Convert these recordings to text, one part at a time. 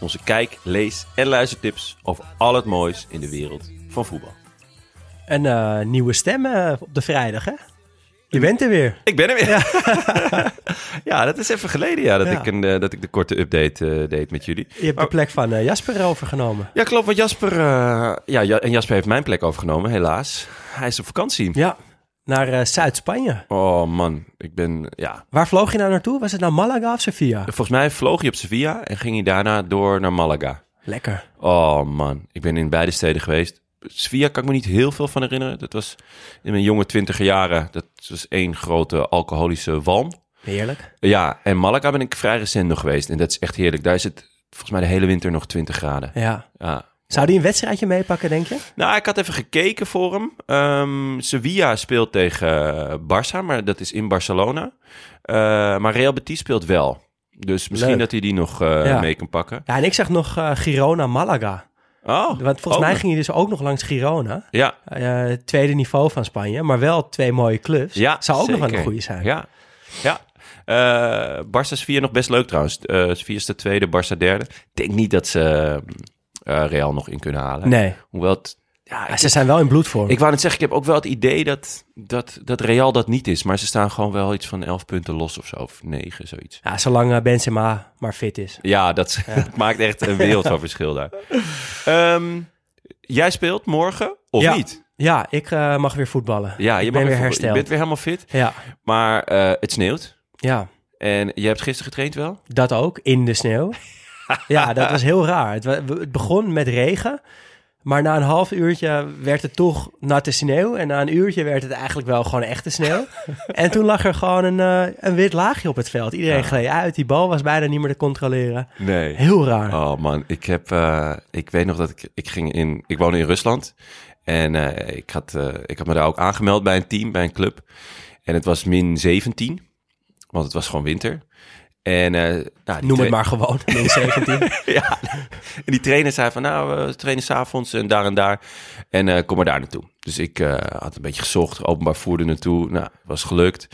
onze kijk, lees en luistertips over al het moois in de wereld van voetbal. Een eh, nieuwe stem eh, op de vrijdag, hè? Je bent er weer. Ik ben er weer. Ja, dat is even geleden ja, dat, Ja. Ik, een, eh, dat ik de korte update deed met jullie. Je hebt de plek van Jasper overgenomen. Ja, klopt. Want Jasper, ja, Ja- en Jasper heeft mijn plek overgenomen, helaas. Hij is op vakantie. Ja, naar eh, Zuid-Spanje. Oh man, ik ben, ja. Waar vloog je nou naartoe? Was het nou Malaga of Sevilla? Volgens mij vloog hij op Sevilla en ging hij daarna door naar Malaga. Lekker. Oh man, ik ben in beide steden geweest. Sevilla kan ik me niet heel veel van herinneren. Dat was in mijn jonge twintiger jaren. Dat was één grote alcoholische walm. Heerlijk. Ja, en Malaga ben ik vrij recent nog geweest. En dat is echt heerlijk. Daar is het volgens mij de hele winter nog 20 graden. Ja. Ja. Zou die een wedstrijdje meepakken, denk je? Nou, ik had even gekeken voor hem. Ehm, Sevilla speelt tegen eh, Barça, maar dat is in Barcelona. Eh, maar Real Betis speelt wel. Dus misschien Leuk. dat hij die nog eh, Ja. mee kan pakken. Ja, en ik zag nog Girona-Malaga. Oh, Want volgens oh. mij ging je dus ook nog langs Girona. Ja, tweede niveau van Spanje, maar wel twee mooie clubs. Ja, Zou ook nog wel een goede zijn. Ja, ja. Barça Sevilla nog best leuk trouwens. Eh Sevilla is de tweede, Barça derde. Ik denk niet dat ze eh, Real nog in kunnen halen. Nee, Hoewel het... Ja, Ja, ik, ze zijn wel in bloedvorm. ik wou net zeggen, ik heb ook wel het idee dat, dat, dat Real dat niet is. Maar ze staan gewoon wel iets van 11 punten los of zo. Of 9, zoiets. Ja, zolang eh, Benzema maar fit is. Ja, dat, dat maakt echt een wereld van verschil daar. Ehm, jij speelt morgen of Ja. niet? Ja, ik eh, mag weer voetballen. Ja, je, ik ben weer hersteld. je bent weer helemaal fit. Ja, Maar het sneeuwt. ja, En je hebt gisteren getraind wel? dat ook, in de sneeuw. Ja, dat was heel raar. Het, het begon met regen, maar na een half uurtje werd het toch natte sneeuw. En na een uurtje werd het eigenlijk wel gewoon echte sneeuw. en toen lag er gewoon een, eh, een wit laagje op het veld. Iedereen gleed uit, die bal was bijna niet meer te controleren. Nee. Heel raar. Oh man, ik heb, eh, ik weet nog dat ik, ik ging in, ik woonde in Rusland en eh, ik, had, ik had me daar ook aangemeld bij een team, bij een club. En het was min 17, want het was gewoon winter. En, eh, nou, Noem het maar gewoon, min 17. ja, en die trainer zei van, nou, we trainen s'avonds en daar en daar. En eh, kom maar daar naartoe. Dus ik eh, had een beetje gezocht, openbaar voer er naartoe. Nou, was gelukt.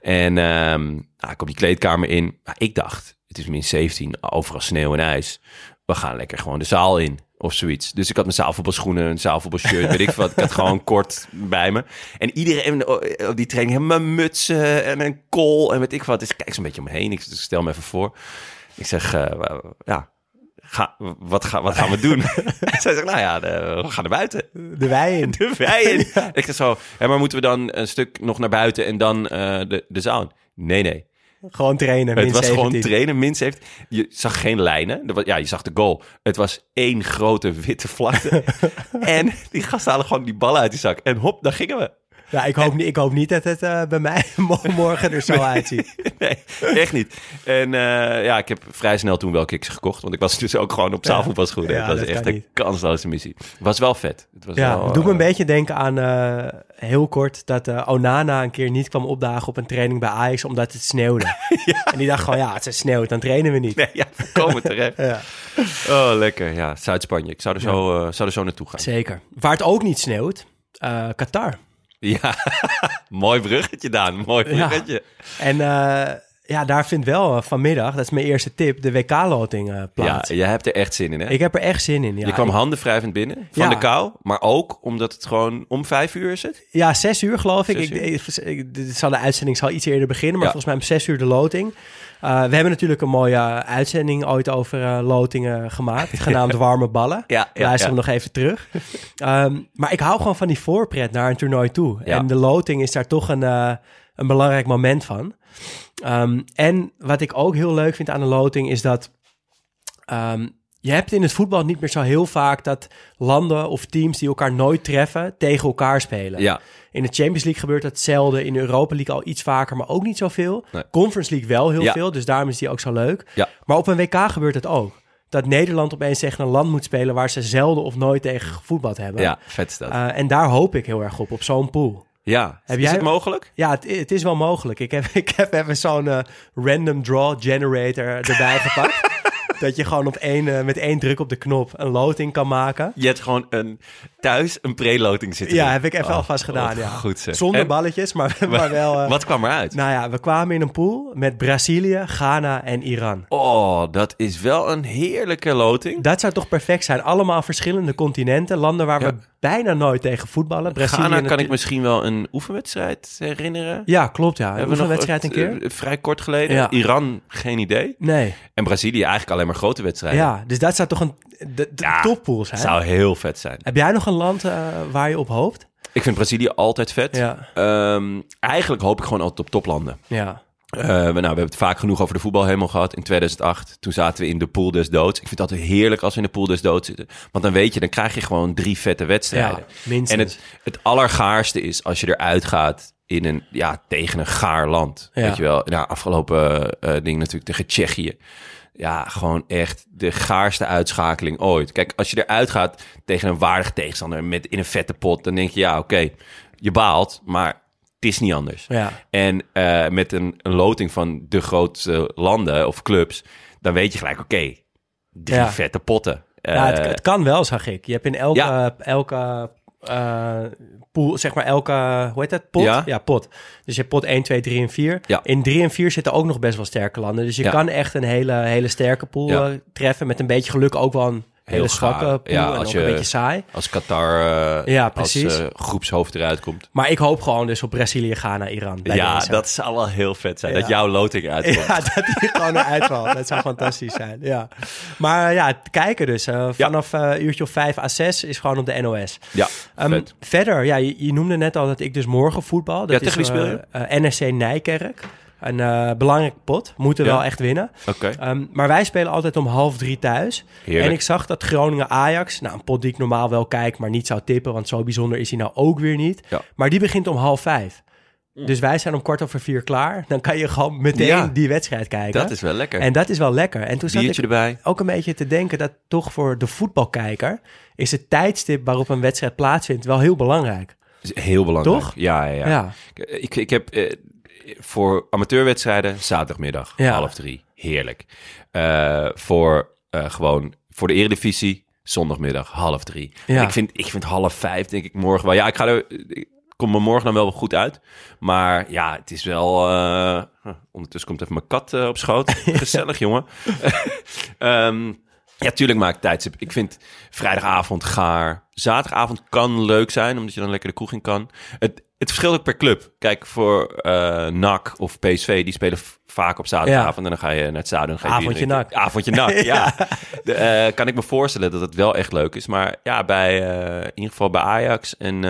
En ehm nou, ik kom die kleedkamer in. Ik dacht, het is min 17, overal sneeuw en ijs. We gaan lekker gewoon de zaal in of zoiets. Dus ik had mijn zaalvoetbalschoenen, een zaalvoetbalshirt, weet ik wat. Ik had gewoon kort bij me. En iedereen op die training hebben mijn mutsen en een kool en weet ik wat. Dus ik kijk zo'n beetje om me heen. Ik stel me even voor. Ik zeg, eh, ja, ga, wat, ga, wat gaan we doen? Zij zegt, nou ja, de- we gaan naar buiten. De wei in. De wei in. Ik zeg zo, ja, maar moeten we dan een stuk nog naar buiten en dan eh, de, de zaal in? Nee, nee. Gewoon trainen, min Het was 17. gewoon trainen, min 17. Je zag geen lijnen. Ja, je zag de goal. Het was één grote witte vlakte. en die gasten halen gewoon die ballen uit die zak. En hop, daar gingen we. Ja, ik hoop, niet, ik hoop niet dat het eh, bij mij morgen er zo uitziet. nee, echt niet. En eh, ja, ik heb vrij snel toen wel kicks gekocht. Want ik was dus ook gewoon op zaalvoetbalschoenen. Ja, het was dat echt een kansloze missie. Was wel vet. Het was Ja, wel, doet me een eh, beetje denken aan, heel kort, dat Onana een keer niet kwam opdagen op een training bij Ajax omdat het sneeuwde. En die dacht gewoon, ja, het sneeuwt, dan trainen we niet. Nee, ja, komen terecht. Ja, Oh, lekker. Ja, Zuid-Spanje. Ik zou er, zo, zou er zo naartoe gaan. zeker. Waar het ook niet sneeuwt, Qatar. Ja, mooi bruggetje, Daan. Mooi Ja. bruggetje. En eh, ja, daar vindt wel eh, vanmiddag, dat is mijn eerste tip, de WK-loting eh, Ja, plaats. jij hebt er echt zin in, hè? Ik heb er echt zin in. Ja, je kwam Ik- handen wrijvend binnen van Ja. de kou, maar ook omdat het gewoon om vijf uur is het. Ja, zes uur geloof ik. Zes ik, zal de uitzending zal iets eerder beginnen, maar Ja. volgens mij om zes uur de loting. Eh, we hebben natuurlijk een mooie uitzending ooit over lotingen gemaakt, genaamd Warme Ballen. Ja, ja, Luister ja. hem nog even terug. Ehm, maar ik hou gewoon van die voorpret naar een toernooi toe. Ja. En de loting is daar toch een, een belangrijk moment van. Ehm, en wat ik ook heel leuk vind aan de loting is dat ehm, je hebt in het voetbal niet meer zo heel vaak dat landen of teams die elkaar nooit treffen tegen elkaar spelen. Ja, In de Champions League gebeurt dat zelden. In de Europa League al iets vaker, maar ook niet zoveel. Nee. Conference League wel heel Ja. veel, dus daarom is die ook zo leuk. Ja. Maar op een WK gebeurt het ook. Dat Nederland opeens tegen een land moet spelen waar ze zelden of nooit tegen gevoetbald hebben. ja, vet is dat. Eh, en daar hoop ik heel erg op, op zo'n pool. Ja, heb is jij- het mogelijk? Ja, het, het is wel mogelijk. Ik heb, ik heb even zo'n eh, random draw generator erbij gepakt. dat je gewoon op één, eh, met één druk op de knop een loting kan maken. Je hebt gewoon een, thuis een preloting zitten. Ja, heb ik even Oh, alvast gedaan. Ja. Goed zeg. Zonder En balletjes, maar, maar wel... eh, Wat kwam eruit? Nou ja, we kwamen in een pool met Brazilië, Ghana en Iran. Oh, dat is wel een heerlijke loting. Dat zou toch perfect zijn? Allemaal verschillende continenten, landen waar Ja. we bijna nooit tegen voetballen. Brazilië Ghana kan ik misschien wel een oefenwedstrijd herinneren. Ja, klopt ja. Een oefenwedstrijd een keer? eh, vrij kort geleden. Ja. Iran, geen idee. Nee. En Brazilië eigenlijk alleen maar grote wedstrijden. Ja, dus dat zou toch een de, de Ja, toppool zijn? zou heel vet zijn. Heb jij nog een land eh, waar je op hoopt? Ik vind Brazilië altijd vet. Ja. Ehm, eigenlijk hoop ik gewoon altijd op toplanden. Ja. Eh, we, nou, we hebben het vaak genoeg over de voetbalhemel gehad. In 2008, toen zaten we in de pool des doods. Ik vind altijd heerlijk als we in de pool des doods zitten. Want dan weet je, dan krijg je gewoon drie vette wedstrijden. Ja. En het, het allergaarste is als je eruit gaat in een, ja, tegen een gaar land. Ja. Weet je wel, nou, afgelopen eh ding natuurlijk tegen Tsjechië. Ja, gewoon echt de gaarste uitschakeling ooit. Kijk, als je eruit gaat tegen een waardige tegenstander met in een vette pot, dan denk je, ja, oké, je baalt, maar het is niet anders. Ja. En eh, met een, een loting van de grootste landen of clubs, dan weet je gelijk, oké, drie Ja. vette potten. Ja, het, Eh, het kan wel, zag ik. Je hebt in elke, Ja. elke eh, pool, zeg maar elke, hoe heet dat, pot? Ja. pot. Dus je hebt pot 1, 2, 3 en 4. Ja. In 3 en 4 zitten ook nog best wel sterke landen. Dus je Ja. kan echt een hele, hele sterke pool Ja. treffen. Met een beetje geluk ook wel een hele Heel zwakke pool. Ja, en als ook je- een beetje saai. als Qatar eh, Ja, als precies. eh, groepshoofd eruit komt. Maar ik hoop gewoon dus op Brazilië, Ghana, Iran. Ja, deze. dat zou wel heel vet zijn. Ja. Dat jouw loting eruitkomt. Ja, dat die gewoon eruit valt. Dat zou fantastisch zijn, ja. Maar ja, het kijken dus. eh, vanaf eh uurtje of 5 à 6 is gewoon op de NOS. Ja, Ehm, vet. verder, ja, je, je noemde net al dat ik dus morgen voetbal. Dat Ja, tegen is, wie speel je? eh, eh, NSC Nijkerk. Een eh belangrijk pot. Moeten Ja. wel echt winnen. Oké. Ehm, maar wij spelen altijd om half drie thuis. Heerlijk. En ik zag dat Groningen-Ajax... Nou, een pot die ik normaal wel kijk, maar niet zou tippen... want zo bijzonder is hij nou ook weer niet. Ja. Maar die begint om half vijf. Dus wij zijn om kwart over vier klaar. Dan kan je gewoon meteen Ja. die wedstrijd kijken. Dat is wel lekker. En dat is wel lekker. En toen zat Biertje ik erbij. ook een beetje te denken dat toch voor de voetbalkijker... is het tijdstip waarop een wedstrijd plaatsvindt wel heel belangrijk. is heel belangrijk. Toch? Ja, ja, ja. Ja. Ik, ik heb eh, voor amateurwedstrijden zaterdagmiddag Ja. half drie. Heerlijk. Eh, voor eh, gewoon voor de eredivisie zondagmiddag half drie. Ja. Ik, vind, ik vind half vijf denk ik morgen wel. Ja, ik ga er... Ik kom me morgen dan wel goed uit. Maar ja, het is wel... eh, ondertussen komt even mijn kat op schoot. Gezellig, jongen. Ehm, ja, tuurlijk maakt tijdstip. Ik vind vrijdagavond gaar. Zaterdagavond kan leuk zijn, omdat je dan lekker de kroeg in kan. Het, het verschilt ook per club. Kijk, voor eh NAC of PSV, die spelen vaak op zaterdagavond. En dan ga je naar het en ga je Avondje. NAC. Avondje NAC, ja. De, eh, kan ik me voorstellen dat het wel echt leuk is. Maar ja, bij, eh, in ieder geval bij Ajax en...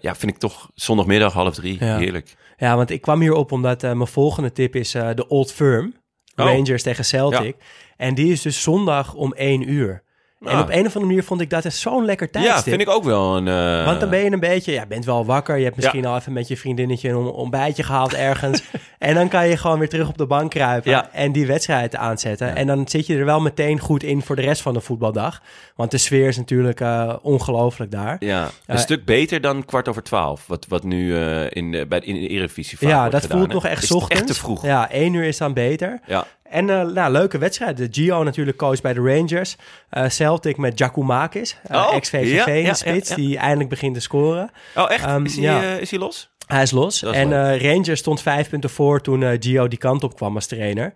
ja, vind ik toch zondagmiddag half drie Ja. heerlijk. Ja, want ik kwam hierop omdat mijn volgende tip is de Old Firm. Oh. Rangers tegen Celtic. En die is dus zondag om één uur. En Ah. op een of andere manier vond ik dat zo'n lekker Ja, tijdstip. vind ik ook wel een... eh, Want dan ben je een beetje, ja, bent wel wakker. Je hebt misschien al even met je vriendinnetje een ontbijtje gehaald ergens. en dan kan je gewoon weer terug op de bank kruipen Ja. en die wedstrijd aanzetten. En dan zit je er wel meteen goed in voor de rest van de voetbaldag. Want de sfeer is natuurlijk eh, ongelooflijk daar. Ja, een Eh, stuk beter dan kwart over twaalf. Wat, wat nu in, de, bij, in de Eredivisie vaak Ja, wordt dat gedaan, voelt hè? nog echt Is ochtends. echt te vroeg. Ja, één uur is dan beter. Ja. En eh nou, leuke wedstrijd. De Gio natuurlijk coach bij de Rangers. Eh, Celtic met Giacomakis, uh, Oh, ex-VVV ja, in de spits, ja, ja. die eindelijk begint te scoren. Oh, echt? Ehm, is, hij, is hij los? Hij is los. Is en Rangers stond vijf punten voor toen Gio die kant op kwam als trainer.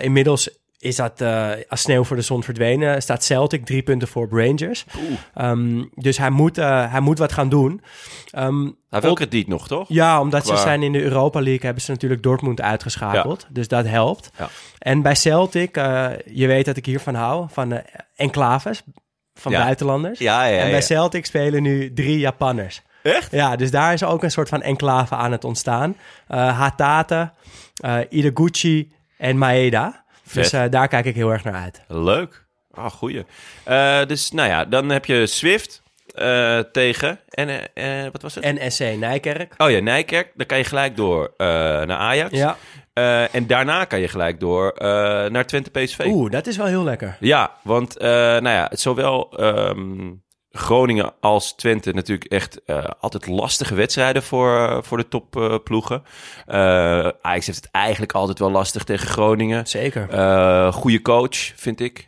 Inmiddels is dat eh, als sneeuw voor de zon verdwenen. Staat Celtic drie punten voor op Rangers. Ehm, dus hij moet, eh, hij moet wat gaan doen. Ehm, Hij wil krediet nog, toch? ja, omdat ze zijn in de Europa League, hebben ze natuurlijk Dortmund uitgeschakeld. Dus dat helpt. Ja. En bij Celtic, eh, je weet dat ik hiervan hou, van enclaves, van Ja. buitenlanders. Ja, ja, en bij. Celtic spelen nu drie Japanners. Echt? Ja, dus daar is ook een soort van enclave aan het ontstaan. Hatate, Ideguchi en Maeda. Dus Vet. eh, daar kijk ik heel erg naar uit. Leuk. Ah, goeie. Eh, dus nou ja, dan heb je Swift eh, tegen... En eh, wat was het? En SC Nijkerk. Oh ja, Nijkerk. Dan kan je gelijk door naar Ajax. Ja. En daarna kan je gelijk door naar Twente PSV. Oeh, dat is wel heel lekker. Ja, want nou ja, zowel Groningen als Twente natuurlijk echt eh, altijd lastige wedstrijden voor, eh, voor de topploegen. Eh Ajax heeft het eigenlijk altijd wel lastig tegen Groningen. Zeker. Goede coach, vind ik.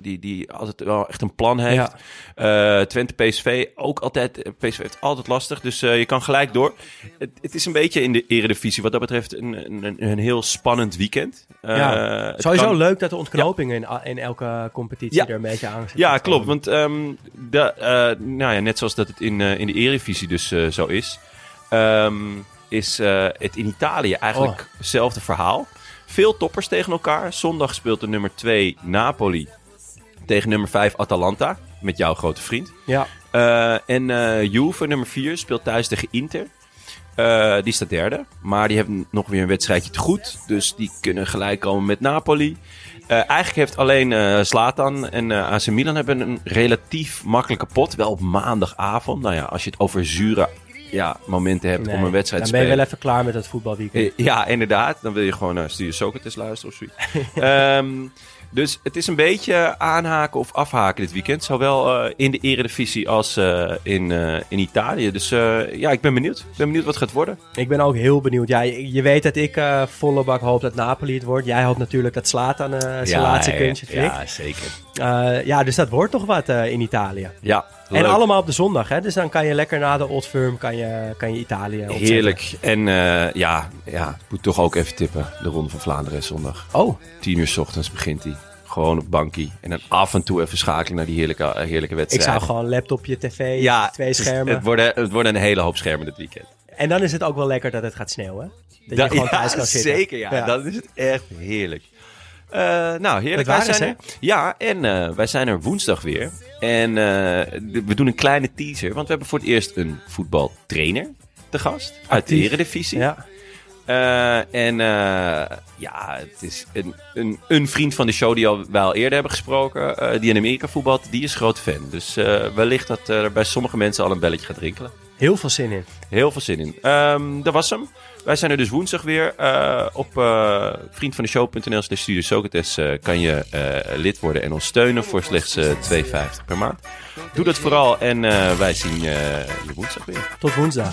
die, die altijd wel echt een plan heeft. Eh, Twente PSV ook altijd. PSV heeft altijd lastig. Dus je kan gelijk door. Het, het is een beetje in de eredivisie wat dat betreft een, een, een heel spannend weekend. Ja. Sowieso kan- leuk dat de ontknopingen in, in elke competitie Ja. er een beetje aan zitten. Ja, klopt. Want de, eh, nou ja, net zoals dat het in, eh, in de Eredivisie dus eh, zo is, ehm, is het in Italië eigenlijk Oh. hetzelfde verhaal. Veel toppers tegen elkaar. Zondag speelt de nummer 2 Napoli tegen nummer 5 Atalanta. Met jouw grote vriend. Ja. En eh Juve, nummer 4, speelt thuis tegen Inter. Eh, die staat derde. Maar die hebben nog weer een wedstrijdje te goed. Dus die kunnen gelijk komen met Napoli. Eh, eigenlijk heeft alleen Zlatan en eh AC Milan hebben een relatief makkelijke pot. Wel op maandagavond. Nou ja, als je het over zure ja, momenten hebt Nee, om een wedstrijd dan te ben je spelen. wel even klaar met het voetbalweekend. Ja, inderdaad. Dan wil je gewoon naar Studio Socrates luisteren of zoiets. Ehm, dus het is een beetje aanhaken of afhaken dit weekend. Zowel eh, in de Eredivisie als eh, in, eh, in Italië. Dus ja, ik ben benieuwd. Ik ben benieuwd wat het gaat worden. Ik ben ook heel benieuwd. Ja, je, je weet dat ik volle bak hoop dat Napoli het wordt. Jij hoopt natuurlijk dat Slatan eh zijn laatste kunstje flikt. Ja, zeker. Ja, dus dat wordt toch wat in Italië. Ja, En allemaal op de zondag, hè? Dus dan kan je lekker na de Old Firm kan je, kan je Italië opzetten. Heerlijk. En eh, ja, ja, ik moet toch ook even tippen. De Ronde van Vlaanderen is zondag. Oh, 10 uur 's ochtends begint die. Gewoon op bankie. En dan af en toe even schakelen naar die heerlijke, eh, heerlijke ik wedstrijd. zou gewoon laptopje, tv, ja, twee is- schermen. Het worden, het worden een hele hoop schermen dit weekend. En dan is het ook wel lekker dat het gaat sneeuwen. Dat Da- je gewoon ja, thuis kan zitten. Zeker, ja. Dan is het echt heerlijk. Eh, nou, heerlijk. Wij zijn er, ja, en eh, wij zijn er woensdag weer. En eh, we doen een kleine teaser, want we hebben voor het eerst een voetbaltrainer te gast. Uit de. Eredivisie. Ja. En ja, het is een, een, een vriend van de show die al, wij al eerder hebben gesproken. die in Amerika voetbalt, die is groot fan. Dus wellicht dat er bij sommige mensen al een belletje gaat rinkelen. Heel veel zin in. Heel veel zin in. Ehm, dat was hem. Wij zijn er dus woensdag weer. Eh, op uh, vriendvandeshow.nl slash Studio Socrates eh, kan je eh, lid worden en ons steunen voor slechts eh 2,50 per maand. Doe dat vooral en eh, wij zien eh, je woensdag weer. Tot woensdag.